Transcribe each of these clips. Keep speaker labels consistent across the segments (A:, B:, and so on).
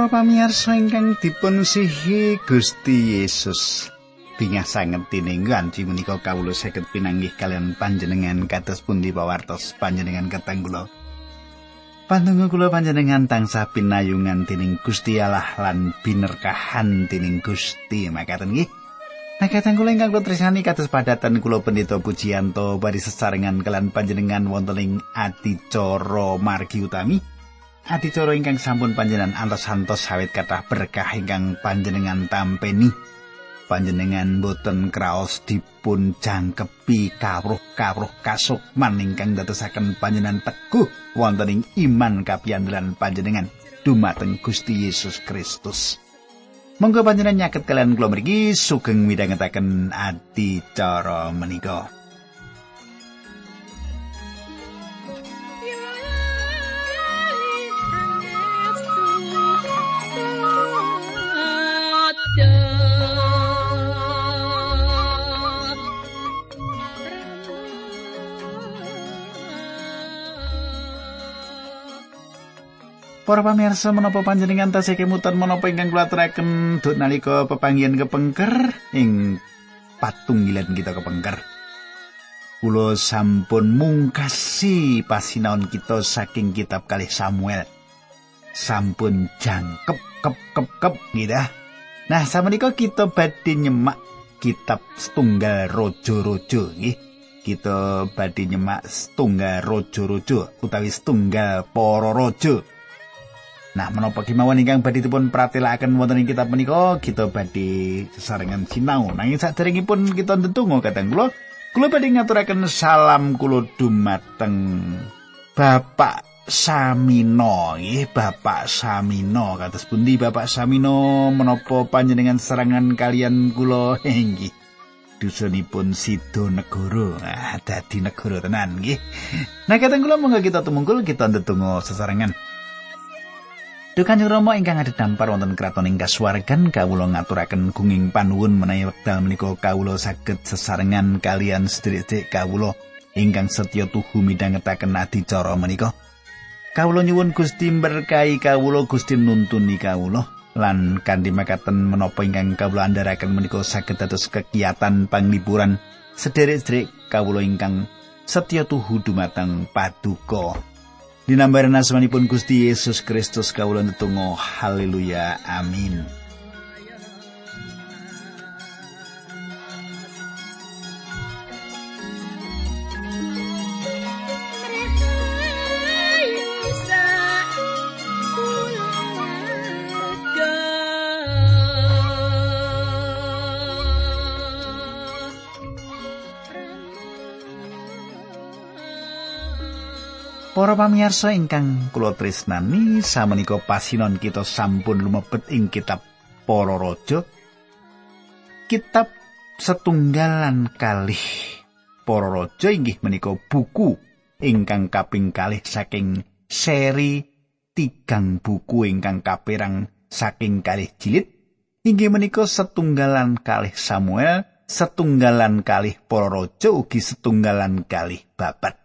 A: Para pamirsa ingkang dipun sihi Gusti Yesus. Bingah sanget dening ganti menika kawula saged pinanggih kalian panjenengan kados pundi pawartos panjenengan kateng kula. Pantungo kula panjenengan tansah pinayungan dening Gusti Allah lan binerkahan dening Gusti makaten nggih. Makaten kula ingkang tresnani kados padatan kula pendeta pujianto bari sesarengan kalian panjenengan wonten ing adicara margi utami. Adicara ingkang sampun panjenengan antos-antos sawit kathah berkah ingkang panjenengan tampeni. Panjenengan boten kraos dipun jangkepi kawruh-kawruh kasukman ingkang dadosaken panjenengan teguh wonten ing iman kapiyandelan panjenengan dumateng Gusti Yesus Kristus. Monggo panjenengan nyaket kalian kula mriki sugeng midhangetaken adicara menika. Para pamirsa menapa panjenengan tasih kemutan menapa ingkang kula aturaken duk nalika pepanggihan kepengker ing patunggilan kita kepengker. Kula sampun mungkasi pasinaon kita saking kitab kali Samuel. Sampun jangkep kep kep kep gitu. Nah, samenika kita badhe nyemak kitab setunggal rojo-rojo nggih. Kita badhe nyemak setunggal rojo-rojo utawi setunggal para rojo. Nah, menapa kemawon ingkang badhe dipun pratelakaken wonten ing kitab menika, kita badhe sesarengan sinau. Nanging saderengipun kita ndedonga kadang kula, kula badhe ngaturaken salam kula dumateng Bapak Samino, nggih Bapak Samino. Kados pundi Bapak Samino menapa panjenengan serangan kalian kula nggih. Dusunipun Sido Negoro. Ah, dadi negara tenan nggih. Nah, kadang kula monggo kita tumungkul kita ndedonga sesarengan. Dukanjeng Rama ingkang adhedhampar wonten kraton ing kasuwargan kawula ngaturaken gunging panuwun menawi wekdal menika kawula saged sesarengan kalian sedherek kawula ingkang setya tuhu midhangetaken adicara menika. Kawula nyuwun Gusti berkahi kawula Gusti nuntuni kawula lan kanthi makaten menapa ingkang kawula andharaken menika saged dados kegiatan panglipuran sedherek-sedherek kawula ingkang setya tuhu dumateng paduka. Dinambaran asmanipun Gusti Yesus Kristus kawula netunggal haleluya. Amin Para pamirsa ingkang kula tresnani, samenika pasinon kita sampun lumebet ing kitab Para Raja. Kitab setunggalan kalih Para Raja inggih menika buku ingkang kaping kalih saking seri tigang buku ingkang kaperang saking kalih jilid. Inggih menika setunggalan kalih Samuel, setunggalan kalih Para Raja ugi setunggalan kalih Babat.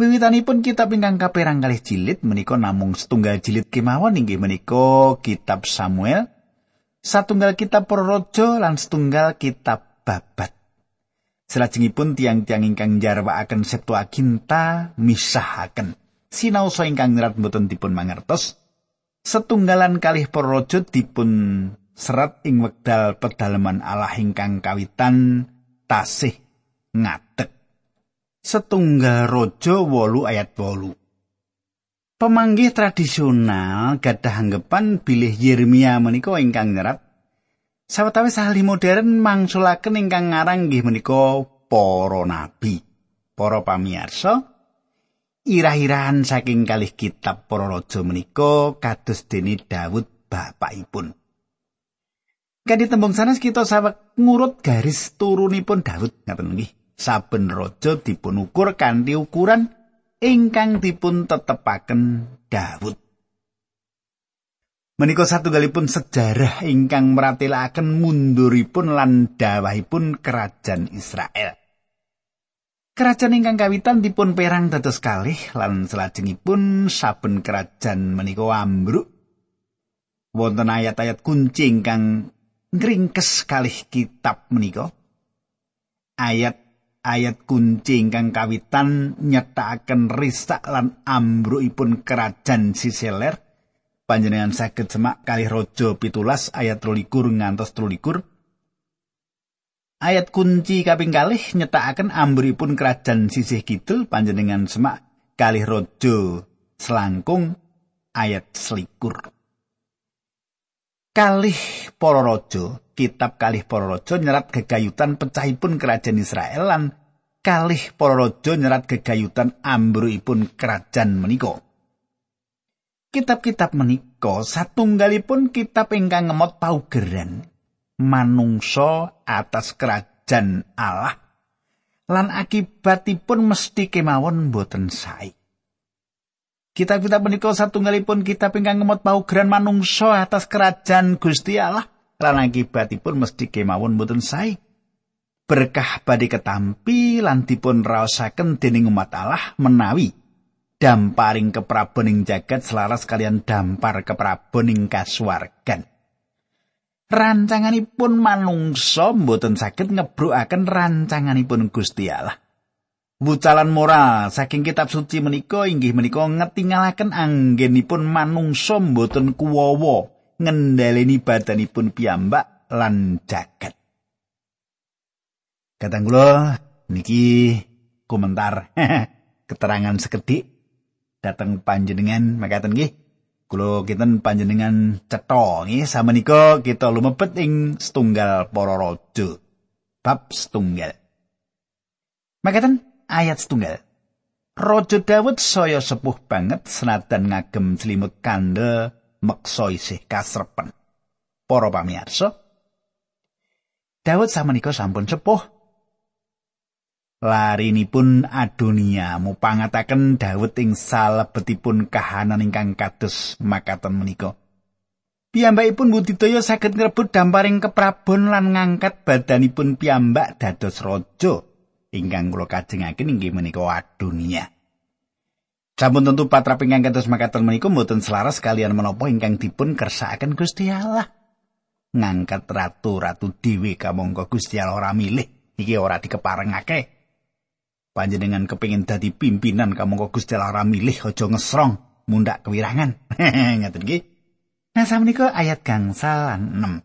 A: Wiwitanipun kitab ingkang kaperang kalih jilid menika namung setunggal jilid kemawon inggih menika kitab Samuel, satunggal kitab para raja lan setunggal kitab babat. Selajengipun tiang-tiang ingkang jarwaaken Septuaginta misahaken sinaosa ingkang nyerat mboten dipun mangertos setunggalan kalih para raja dipun serat ing wekdal pedalaman Allah ingkang kawitan tasih ngadeg setunggal raja 8 ayat 8. Pemanggih tradisional gadah anggapan bilih Yeremia menika ingkang nyerat sawetawis ahli modern mangsulaken ingkang ngarang nggih menika para nabi. Para pamirsa, irah-irahan saking kalih kitab para raja menika kados dene Daud bapakipun. Kanthi tembung sanes kita sawek ngurut garis turunipun Daud ngaten nggih. Saben raja dipun ukur kanthi ukuran ingkang dipun tetepaken Daud. Menika satunggalipun sejarah ingkang meratelaken munduripun lan dawahipun kerajaan Israel. Kerajaan ingkang kawitan dipun perang dados kalih lan selajengipun saben kerajaan menika ambruk wonten ayat-ayat kunci ingkang ngringkes kalih kitab menika. Ayat ayat kunci ingkang kawitan nyetakaken risak lan ambrukipun kerajaan Siseler. Panjenengan saged semak kalih raja pitulas ayat 23 ngantos 23 Ayat kunci kaping kalih nyetakaken ambripun kerajaan sisih kidul. Panjenengan semak kalih raja selangkung ayat selikur. Kalih para raja, kitab kalih para raja nyerat gegayutan pecahipun kerajaan Israel lan kalih para raja nyerat gegayutan ambrukipun kerajaan menika. Kitab-kitab menika satunggalipun kitab ingkang ngemot paugeran manungsa atas kerajaan Allah lan akibatipun mesti kemawon boten sae. Kitab-kitab menika satunggalipun kitab ingkang ngemot paugeran manungsa atas kerajaan Gusti Allah lan akibatipun mesti kemawon boten sae. Berkah badhe ketampi lan dipun raosaken dening umat Allah menawi damparing kepraboning jagat selaras kalian dampar kepraboning kasuwargan. rancanganipun manungsa mboten saged ngebrukaken rancanganipun Gusti Allah. Wucalan moral saking kitab suci menika inggih menika ngetingalaken anggenipun manungsa mboten kuwawa ngendhaleni badanipun piyambak lan jagat. Kadang kula niki komentar keterangan sekedhik dateng panjenengan makaten nggih. Kulo kinten panjenengan cetha nggih samenika kita lumebet ing setunggal para raja. Bab setunggal. Makaten ayat setunggal. Raja Daud saya sepuh banget senadan ngagem selimut kandel meksa isih kasrepen. Para pamirsa, Daud samenika sampun sepuh larinipun Adonia mupangataken Daud ing salebetipun kahanan ingkang kados makaten menika. Piyambakipun budidaya saged ngrebut damparing keprabon lan ngangkat badanipun piyambak dados raja ingkang kula kajengaken inggih menika Adonia. Sampun tentu patra ingkang kados makaten menika mboten selaras kalian menapa ingkang dipun kersakaken Gusti Allah. Ngangkat ratu-ratu dhewe kamangka Gusti Allah ora milih. Iki ora dikeparengake. panjenengan kepingin dadi pimpinan kamu kok Gusti Allah milih aja ngesrong mundak kewirangan. Ngaten nggih. Nah samenika ayat gangsal 6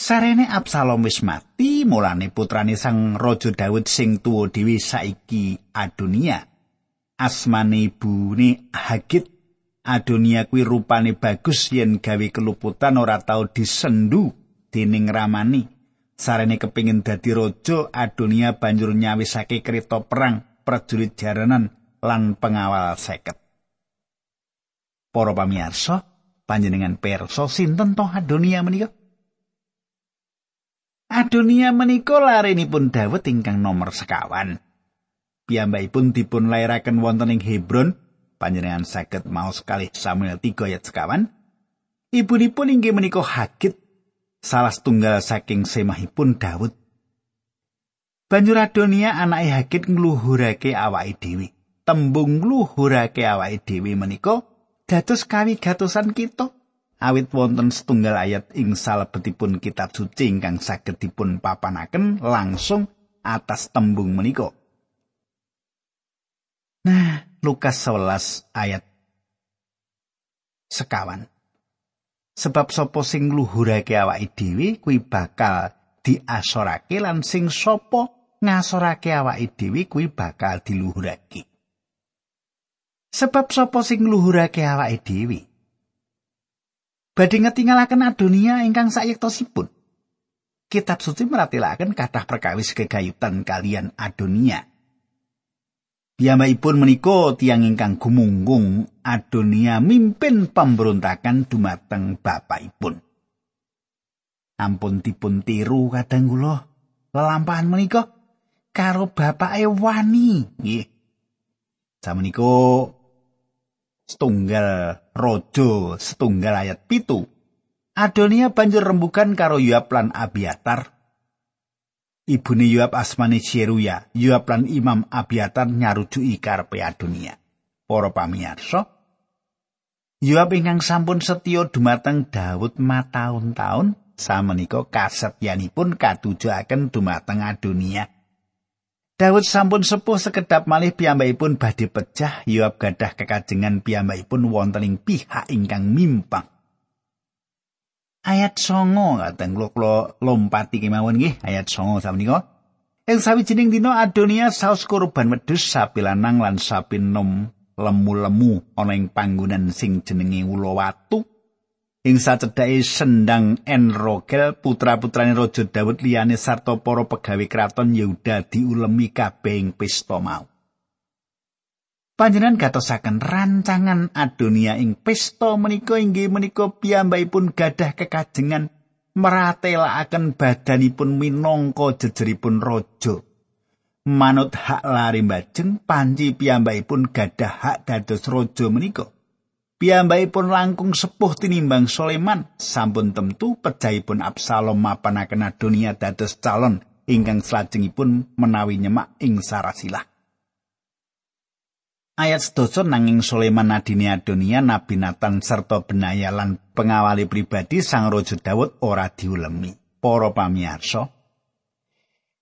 A: Sarene Absalom wis mati mulane putrane sang raja Daud sing tuwa dhewe saiki Adonia asmane ibune Hagit Adonia kuwi rupane bagus yen gawe keluputan ora tau disendu dening ramani sarene kepingin dadi raja Adonia banjur nyawisake kereta perang prajurit jaranan lan pengawal seket. Para pamirsa, panjenengan perso sinten toh Adonia menika? Adonia menika larenipun Daud ingkang nomor sekawan. Piyambakipun dipun lairaken wonten ing Hebron, panjenengan saged maos kalih Samuel 3 ayat sekawan. Ibunipun inggih menika Hagit salah setunggal saking semahipun Daud. Banjur Adonia anake Hagit ngluhurake awake dhewe. Tembung ngluhurake awake dhewe menika dados kawigatosan kita. Awit wonten setunggal ayat ing salebetipun kitab suci ingkang saged dipun papanaken langsung atas tembung menika. Nah, Lukas 11 ayat sekawan. sebab sapa sing ngluhurake awake dhewe kuwi bakal diasorake lan sing sapa ngasorake awake dhewe kuwi bakal diluhurake. Sebab sapa sing ngluhurake awake dhewe? Badhe ngetingalaken adonia ingkang sayektosipun. Kitab suci meratelaken kathah perkawis kegayutan kalian adonia Piyambakipun menika tiang ingkang gumunggung Adonia mimpin pemberontakan dumateng bapakipun. Ampun dipun tiru kadang kula lelampahan menika karo bapake wani nggih. Samenika setunggal raja setunggal ayat pitu. Adonia banjur rembukan karo Yoab lan Abiatar ibune Yoab asmane Seruya, Yoab lan Imam Abiatar nyarujuki karepe Adonia. Para pamirsa, Yoab ingkang sampun setya dumateng Daud mataun-taun samenika kasetyanipun katujuaken dumateng Adonia. Daud sampun sepuh sekedap malih piyambakipun badhe pecah Yoab gadah kekajengan piyambakipun wonten ing pihak ingkang mimpang. Ayat songo kateng kula lompati kemawon nggih ayat songo samenika ing sawijining dina Adonia saus kurban wedhus sapi lanang lan sapi nom lemu-lemu ana ing panggonan sing jenenge Ula Watu ing sacedhake sendang Enrogel putra-putrane Raja Daud liyane sarta para pegawe kraton Yehuda diulemi kabeh ing pesta mau Panjenengan gatosaken rancangan Adonia ing pesta menika inggih menika piyambakipun gadah kekajengan meratelakaken badanipun minangka jejeripun raja. Manut hak lari mbajeng panji piyambakipun gadah hak dados raja menika. Piyambakipun langkung sepuh tinimbang Soleman sampun tentu pejahipun Absalom mapanaken Adonia dados calon ingkang salajengipun menawi nyemak ing sarasilah. Ayat sedoso nanging Sulaiman nadine Adonia Nabi Nathan serta Benaya lan pengawali pribadi Sang Raja Daud ora diulemi. Para pamirsa,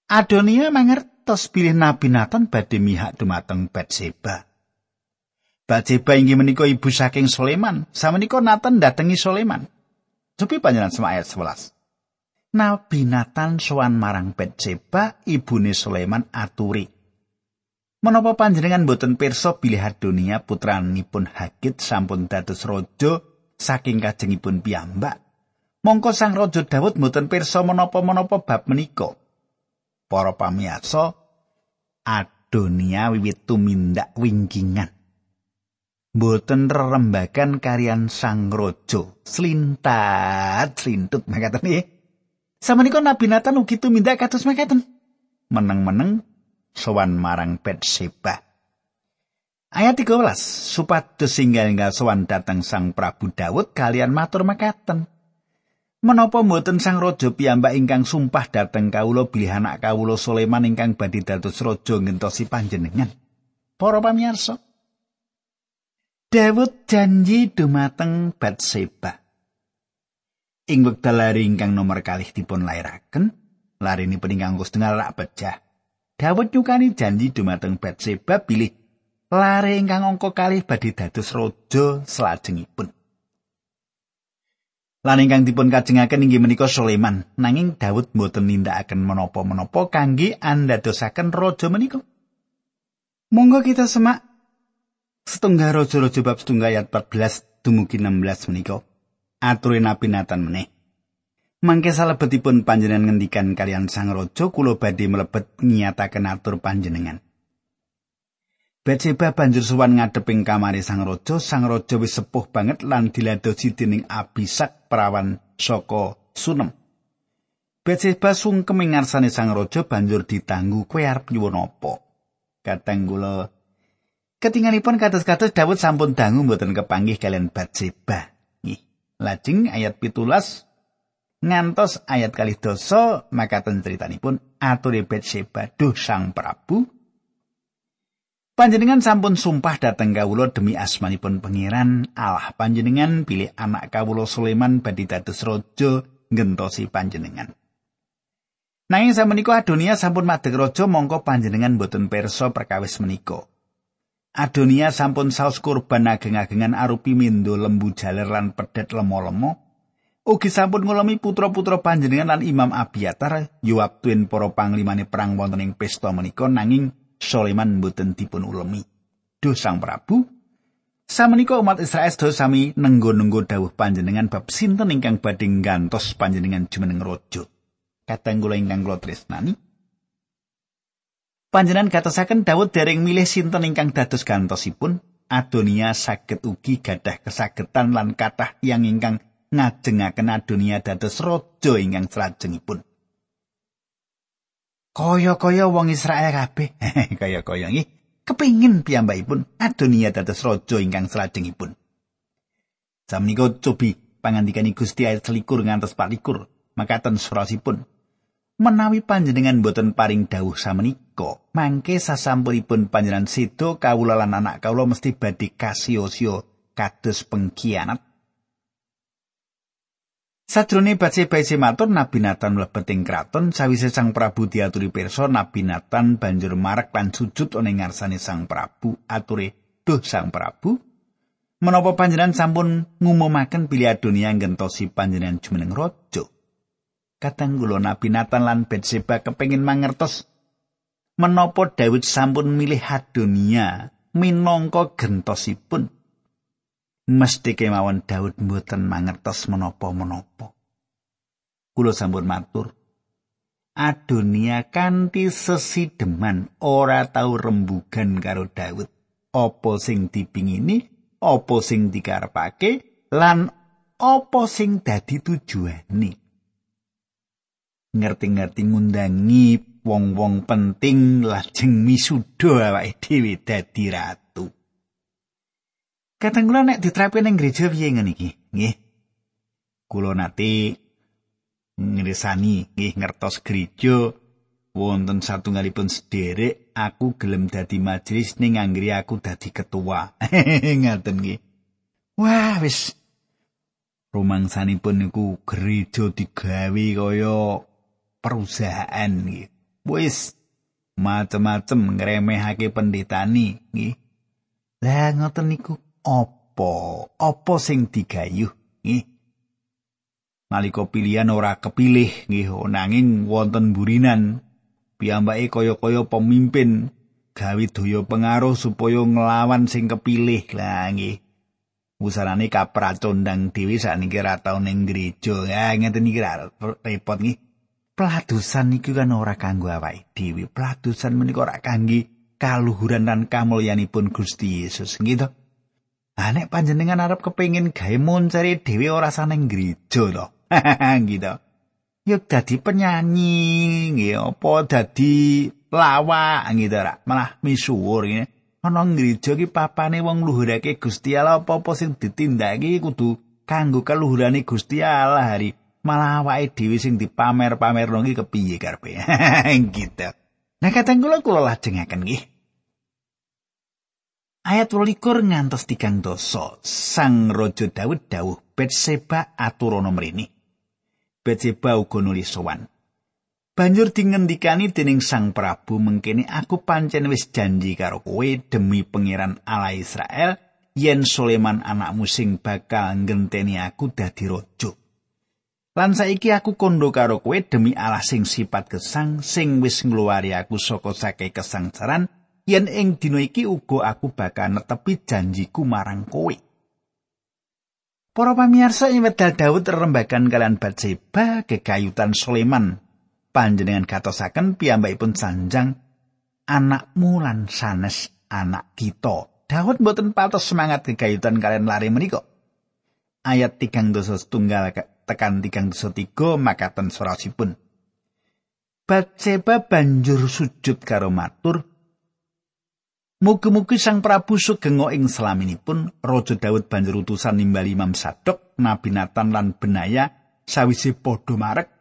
A: Adonia mangertos pilih Nabi Nathan badhe mihak dumateng Batseba. Batseba inggih menika ibu saking Sulaiman. Samenika Nathan datengi Sulaiman. Cobi panjenengan sama ayat 11. Nabi Nathan sowan marang Batseba, ibune Sulaiman aturi. Menapa panjenengan boten pirsa Adonia putranipun Hagit sampun dados raja saking kajengipun piyambak? Mongko Sang Raja Daud boten pirsa menapa-menapa bab menika. Para pamirsa, Adonia wiwit tumindak wingkingan. Boten rerembagan karian Sang Raja, slintat, slintut makaten nggih. Samenika Nabi Nathan ugi tumindak kados makaten. Meneng-meneng sowan marang Betseba. Ayat 13, supados singgal enggal sowan dateng Sang Prabu Daud kalian matur mekaten. Menapa mboten Sang Raja piyambak ingkang sumpah dateng kawula bilih anak kawula Sulaiman ingkang badhe dados raja ngentosi panjenengan. Para pamirsa, Daud janji dumateng Batseba. Ing wekdal lari ingkang nomor kalih dipun lairaken, lari ini peningkang kusdengal rak pecah. Dawud nyukani janji dumateng Batseba bilih lare ingkang angka kalih badhe dados raja salajengipun. Lan ingkang dipun kajengaken inggih menika Sulaiman, nanging Daud mboten nindakaken menapa-menapa kangge andadosaken raja menika. Monggo kita semak setunggal raja-raja bab setunggal ayat 14 dumugi 16 menika. Aturin Nabi Nathan meneh. Mangke salebetipun panjenengan ngendikan kalian sang raja kula badhe mlebet nyataken atur panjenengan. Betseba banjur suwan ngadeping kamare sang raja, sang raja wis sepuh banget lan diladosi dening Abisak perawan saka Sunem. Betseba sungkem ngarsane sang raja banjur ditanggu kowe arep nyuwun apa? Kateng kula Ketinganipun kados-kados Daud sampun dangu mboten kepanggih kalian Batseba. Nggih. Lajeng ayat pitulas ngantos ayat kali dosa makaten critanipun aturi Betseba duh sang Prabu Panjenengan sampun sumpah dateng kawula demi asmanipun pangeran Allah panjenengan pilih anak kawula Sulaiman badhe dados raja ngentosi panjenengan. Nanging samenika Adonia sampun madeg raja mongko panjenengan boten perso perkawis menika. Adonia sampun saus kurban ageng-agengan arupi mindo lembu jaler lan pedet lemo-lemo ugi sampun ngulami putra-putra panjenengan lan Imam Abiatar Yoab tuwin para panglimane perang wonten ing pesta menika nanging Sulaiman mboten dipun ulemi. Duh Sang Prabu, samenika umat Israel sedaya sami nenggo-nenggo dawuh panjenengan bab sinten ingkang badhe gantos panjenengan jumeneng raja. Kateng kula ingkang kula tresnani. Panjenengan katosaken Daud dereng milih sinten ingkang dados gantosipun. Adonia saged ugi gadah kesagetan lan kathah tiyang ingkang ngajengaken adunia dados raja ingkang salajengipun. Kaya-kaya wong Israel kabeh, kaya-kaya nggih, kepingin piyambakipun adunia dados raja ingkang salajengipun. Samnika cobi pangandikani Gusti ayat selikur ngantos palikur, makaten surasipun. Menawi panjenengan boten paring dawuh samenika, mangke sasampunipun panjenengan sedo kawula lan anak kawula mesti badhe kasio-sio kados pengkhianat. Sajrone Batseba isih matur Nabi Nathan mlebet ing kraton sawise Sang Prabu diaturi pirsa Nabi Nathan banjur marek lan sujud ana ngarsane Sang Prabu ature duh Sang Prabu. Menapa panjenengan sampun ngumumaken pilih adonia gentosi panjenengan jumeneng raja? Kadang kula Nabi Nathan lan Batseba kepengin mangertos menapa Daud sampun milih adonia minangka gentosipun mesti kemawon Daud mboten mangertos menapa-menapa. Kula sampun matur. Adonia kanthi sesideman ora tau rembugan karo Daud. Apa sing dipingini, apa sing dikarepake, lan apa sing dadi tujuane. Ngerti-ngerti ngundangi wong-wong penting lajeng misuda awake dhewe dadi ratu. Kadang kula nek diterapke ning gereja piye ngene iki? Nggih. Kula nate ngresani nggih ngertos gereja wonten satunggalipun sederek aku gelem dadi majelis ning anggere aku dadi ketua. Ngaten nggih. Wah, wis rumangsanipun niku gereja digawe kaya perusahaan nggih. Wis macem-macem ngremehake pendetani nggih. Lah ngoten niku apa? Apa sing digayuh nggih? Nalika pilihan ora kepilih nggih nanging wonten burinan piyambake kaya-kaya pemimpin gawe daya pengaruh supaya nglawan sing kepilih. Lah nggih. Usarane kapracondang dhewe sakniki ra tau ning gereja. Ya ngeten iki repot nggih. Peladusan iki kan ora kanggo awake dhewe. Peladusan menika ora kangge kaluhuran lan kamulyanipun Gusti Yesus nggih Ah nek panjenengan arep kepengin gawe moncere dhewe ora saneng gereja to. gitu. Yuk dadi penyanyi, nggih apa dadi lawak gitu ra. Malah misuwur ngene. Ana gereja ki papane wong luhurake Gusti Allah apa-apa sing ditindakake kudu kanggo kaluhurane Gusti Allah hari. Malah awake dhewe sing dipamer-pamerno iki kepiye karepe. gitu. Nah kadang kula kula lajengaken nggih. Ayat 22 ngantos tigang dosa. Sang Raja Daud dawuh Betseba aturana mrene. Betseba uga nulis sowan. Banjur dingendikani dening Sang Prabu mengkene aku pancen wis janji karo kowe demi pangeran Allah Israel yen Sulaiman anakmu sing bakal ngenteni aku dadi raja. Lan saiki aku kondo karo kowe demi Allah sing sifat gesang sing wis ngluwari aku saka sake kesangsaran yen ing dina iki uga aku bakal netepi janjiku marang kowe. Para pamirsa ing wedal Daud rembagan kalian Batseba kekayutan Sulaiman panjenengan katosaken piyambakipun sanjang anakmu lan sanes anak kita. Daud mboten patos semangat kekayutan kalian lari menika. Ayat tigang dosa setunggal tekan tigang dosa tiga makaten sorasipun. Batseba banjur sujud karo matur Mugi-mugi Sang Prabu sugeng ing selaminipun Raja Daud banjur utusan nimbali Imam Sadok, Nabi Nathan lan Benaya sawise padha marek.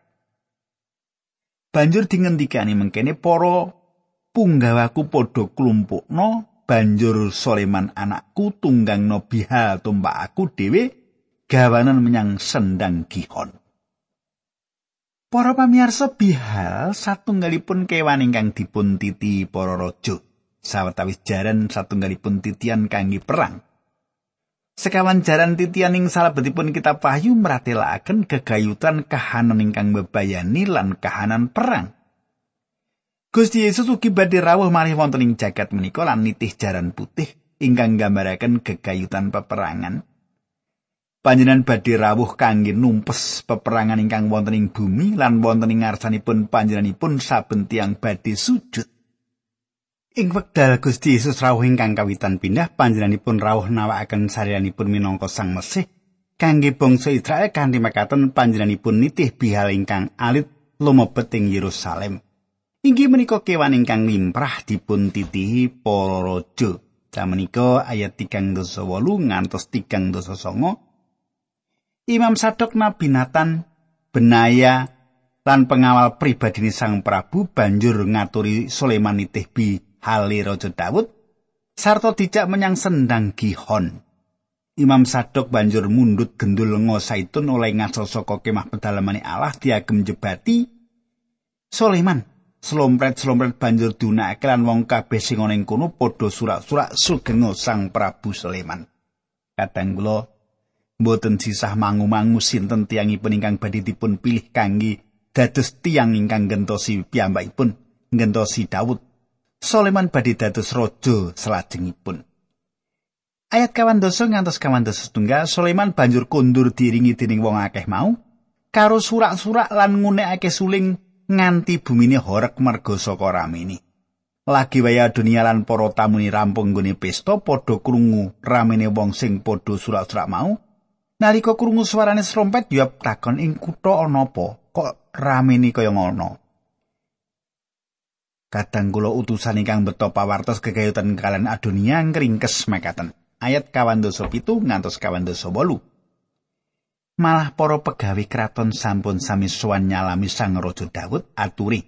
A: Banjur dingendikani mengkene para punggawaku padha klumpukno banjur Soleman anakku tunggang no biha tumpak aku dhewe gawanan menyang sendang gihon. Para pamirsa bihal satunggalipun kewan ingkang dipun titi para raja. Sawetawis jaran satunggalipun titian kangge perang. Sekawan jaran titian ing salebetipun kita pahyu meratelaken gegayutan kahanan ingkang bebayani lan kahanan perang. Gusti Yesus ugi badhe rawuh malih wonten ing jagat menika lan nitih jaran putih ingkang nggambaraken gegayutan peperangan. Panjenan badhe rawuh kangge numpes peperangan ingkang wonten ing bumi lan wonten ing ngarsanipun panjenenganipun saben tiang badhe sujud. Ing wekdal Gusti Yesus rawuh ingkang kawitan pindah panjenenganipun rawuh nawakaken saryanipun minangka Sang Mesih kangge bangsa Israel kanthi makaten panjenenganipun nitih bihal ingkang alit lumebet ing Yerusalem. Inggih menika kewan ingkang limprah dipun titihi para raja. Samenika ayat 3 dosa 8 ngantos 3 dosa 9. Imam Sadok Nabi Nathan Benaya lan pengawal pribadi Sang Prabu banjur ngaturi Sulaiman nitih bi hali Raja Daud sarta dijak menyang sendang Gihon. Imam Sadok banjur mundut gendul lenga saitun oleh ngaso saka kemah pedalamane Allah diagem jebati Sulaiman slompret-slompret banjur dunake lan wong kabeh sing ana ing kono padha surak-surak sugeng Sang Prabu Sulaiman. Kadang kula mboten sisah mangu-mangu sinten tiyangipun ingkang badhe dipun pilih kangge dados tiyang ingkang gentosi piyambakipun, gentosi Daud. Sulaiman badhe dados raja salajengipun. Ayat kawan dosa ngantos kawan dosa setunggal, Sulaiman banjur kundur diringi dening wong akeh mau, karo surak-surak lan ngunekake suling nganti bumine horek merga saka ramene. Lagi waya dunia lan para tamuni rampung nggone pesta padha krungu ramene wong sing padha surak-surak mau. Nalika krungu suarane serompet ya takon ing kutha ana apa? Kok ramene kaya ngono? Kadang kula utusan ingkang beto pawartos kegayutan kalian adunia ngringkes mekaten. Ayat kawan doso pitu ngantos kawan doso bolu. malah para pegawe kraton sampun sami sowan nyalami sang raja Daud aturi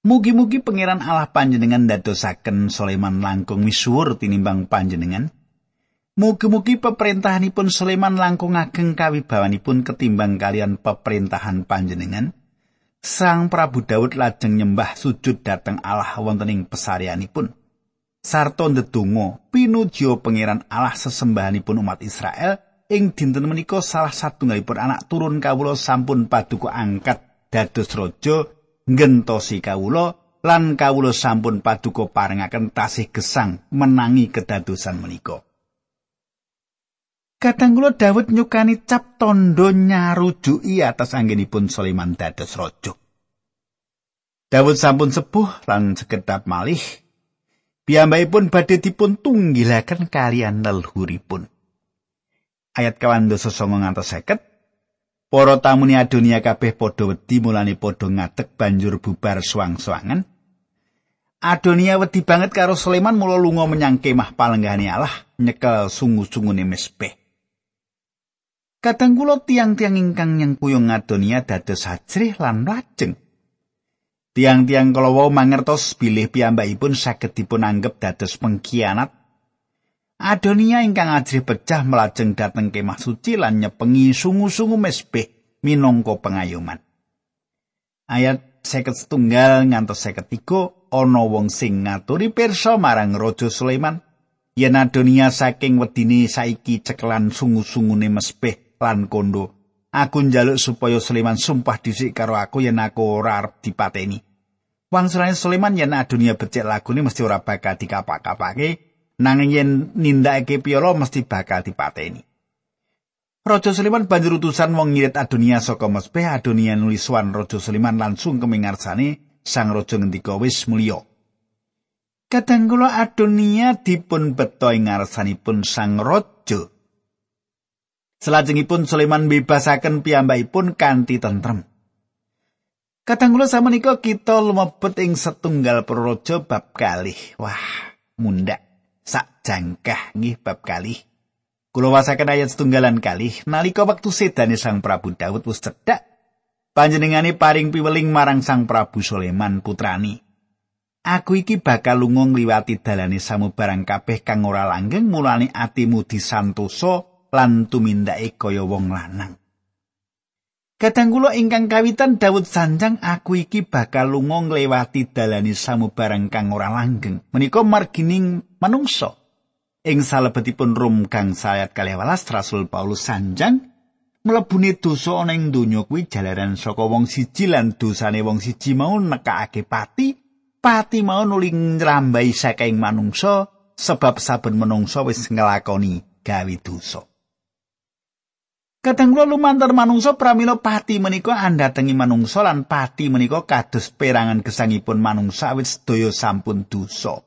A: Mugi-mugi pangeran Allah panjenengan dadosaken Sulaiman langkung misuwur tinimbang panjenengan Mugi-mugi peperintahanipun Sulaiman langkung ageng kawibawanipun ketimbang kalian peperintahan panjenengan Sang Prabu Daud lajeng nyembah sujud dhateng Allah wonten ing pesarianipun sarta ndedonga pinuju pangeran Allah sesembahanipun umat Israel ing dinten menika salah satunggalipun anak turun kawula sampun paduka angkat dados raja ngentosi kawula lan kawula sampun paduka parengaken tasih gesang menangi kedadosan menika. Kadang kula Daud nyukani cap tondo nyarujuki atas anggenipun Sulaiman dados raja. Daud sampun sepuh lan sekedap malih. Piyambakipun badhe dipun tunggilaken kalian leluhuripun. ayat kawan dosa songo ngantos seket. Para tamuni adunia kabeh padha wedi mulane padha ngadeg banjur bubar suang-suangan. Adonia wedi banget karo Sulaiman mula lunga menyang kemah palenggahane Allah nyekel sungu-sungune mesbeh. Kadang kula tiang-tiang ingkang yang kuyung Adonia dados hajrih lan lajeng. Tiang-tiang kalau wau mangertos bilih piyambakipun saged dipun anggap dados pengkhianat Adonia ingkang ajrih pecah melajeng dateng kemah suci lan nyepengi sungu-sungu mesbeh minangka pengayoman. Ayat seket setunggal ngantos seket tiga, ana wong sing ngaturi pirsa marang Raja Sulaiman yen Adonia saking wedine saiki cekelan sungu-sungune mesbeh lan kondo. Aku njaluk supaya Sulaiman sumpah dhisik karo aku yen aku ora arep dipateni. Wang Sulaiman yen Adonia becik lagune mesti ora bakal dikapak-kapake nanging yen nindakake piyala mesti bakal dipateni. Raja Sulaiman banjur utusan wong ngirit Adonia saka Mesbeh Adonia nulis wan Raja Sulaiman langsung kemingarsane sang raja ngendika wis mulya. Kadang kula Adonia dipun beto ing ngarsanipun sang raja. Selajengipun Sulaiman bebasaken piyambakipun kanthi tentrem. Kadang kula samenika kita lumebet ing setunggal praja bab kalih. Wah, mundak. sak jangkah nggih bab kalih. Kula wasaken ayat setunggalan kalih nalika wektu sedane Sang Prabu Daud wis cedhak panjenengane paring piweling marang Sang Prabu Sulaiman putrani. Aku iki bakal lunga ngliwati dalane samubarang kabeh kang ora langgeng mulane atimu disantosa lan tumindake kaya wong lanang. Kadang kula ingkang kawitan Daud sanjang aku iki bakal lunga nglewati dalane samubarang kang ora langgeng. Menika margining manungsa. Ing salebetipun Rum kang sayat kalih walas Rasul Paulus sanjang mlebune dosa ana ing donya kuwi jalaran saka wong siji lan dosane wong siji mau nekake pati. Pati mau nuli ngrambai saking manungsa sebab saben manungsa wis nglakoni gawe dosa. Kadang kula lumantar manungsa pramila pati menika andhatengi manungsa lan pati menika kados perangan gesangipun manungsa awit sedaya sampun dosa.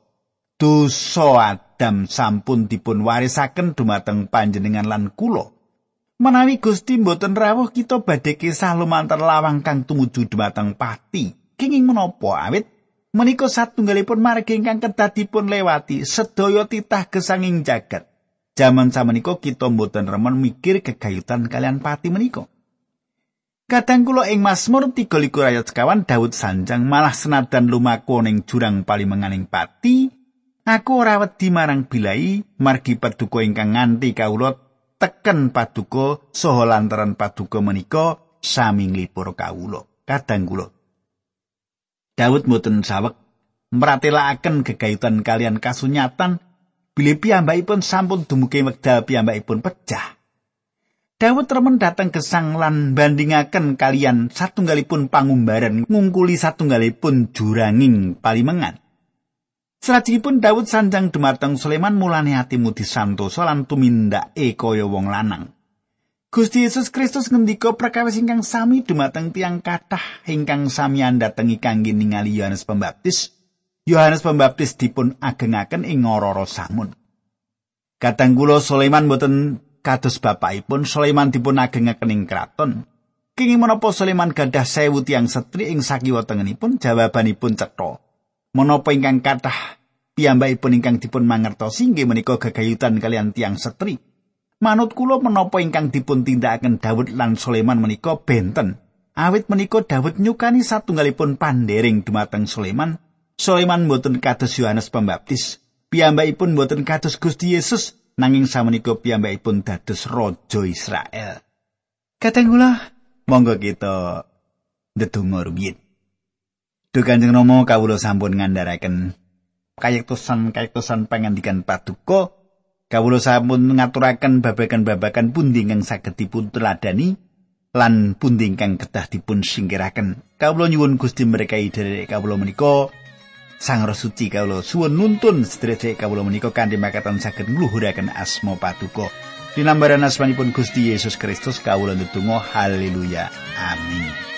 A: Dosa Adam sampun dipun warisaken dumateng panjenengan lan kula. Menawi Gusti mboten rawuh kita badhe kisah lumantar lawang kang tumuju dumateng pati. Kenging menapa awit menika satunggalipun margi ingkang kedah lewati sedaya titah gesanging jagat. Jaman samenika kita mboten remen mikir kegayutan kalian pati menika. Kadang kula ing Mazmur 33 ayat sekawan Daud sanjang malah senadan lumaku ning jurang palimenganing pati Aku ora wedi marang bilai margi paduka ingkang nganti kawula teken paduka saha lantaran paduka menika sami nglipur kawula. Kadang kula Daud mboten sawek mratelakaken gegayutan kalian kasunyatan bilih piyambakipun sampun dumugi wekdal piyambakipun pecah. Dawud remen dateng gesang lan bandingaken kalian satunggalipun pangumbaran ngungkuli satunggalipun juranging palimengan. Salajengipun Daud sanjang dumateng Sulaiman mulane atimu disantosa lan tumindake kaya wong lanang. Gusti Yesus Kristus ngendika prakawis ingkang sami dumateng tiang kathah ingkang sami andatengi kangge ningali Yohanes Pembaptis. Yohanes Pembaptis dipun agengaken ing ngororo samun. Kadang kula Sulaiman boten kados bapakipun Sulaiman dipun agengaken ing kraton. Kenging menapa Sulaiman gadah sewu tiang setri ing sakiwa tengenipun jawabanipun cetha. menapa ingkang kathah piyambakipun ingkang dipun mangertosi inggih menika gegayutan kalian tiang setri. Manut kula menapa ingkang dipun tindakaken Daud lan Sulaiman menika benten. Awit menika Daud nyukani satunggalipun pandering dumateng Sulaiman. Sulaiman mboten kados Yohanes Pembaptis. Piyambakipun mboten kados Gusti Yesus nanging samenika piyambakipun dados raja Israel. Kateng kula monggo kita ndedonga rumiyin. Duh Kanjeng Rama kawula sampun ngandharaken kayektosan-kayektosan pangandikan paduka kawula sampun ngaturaken babagan-babagan pundi ingkang saged dipun teladani lan pundi ingkang kedah dipun singkiraken. Kawula nyuwun Gusti berkahi dherek kawula menika Sang Roh Suci kawula suwun nuntun sedherek kawula menika kanthi makaten saged ngluhuraken asma paduka. Dinambaran asmanipun Gusti Yesus Kristus kawula ndedonga haleluya. Amin.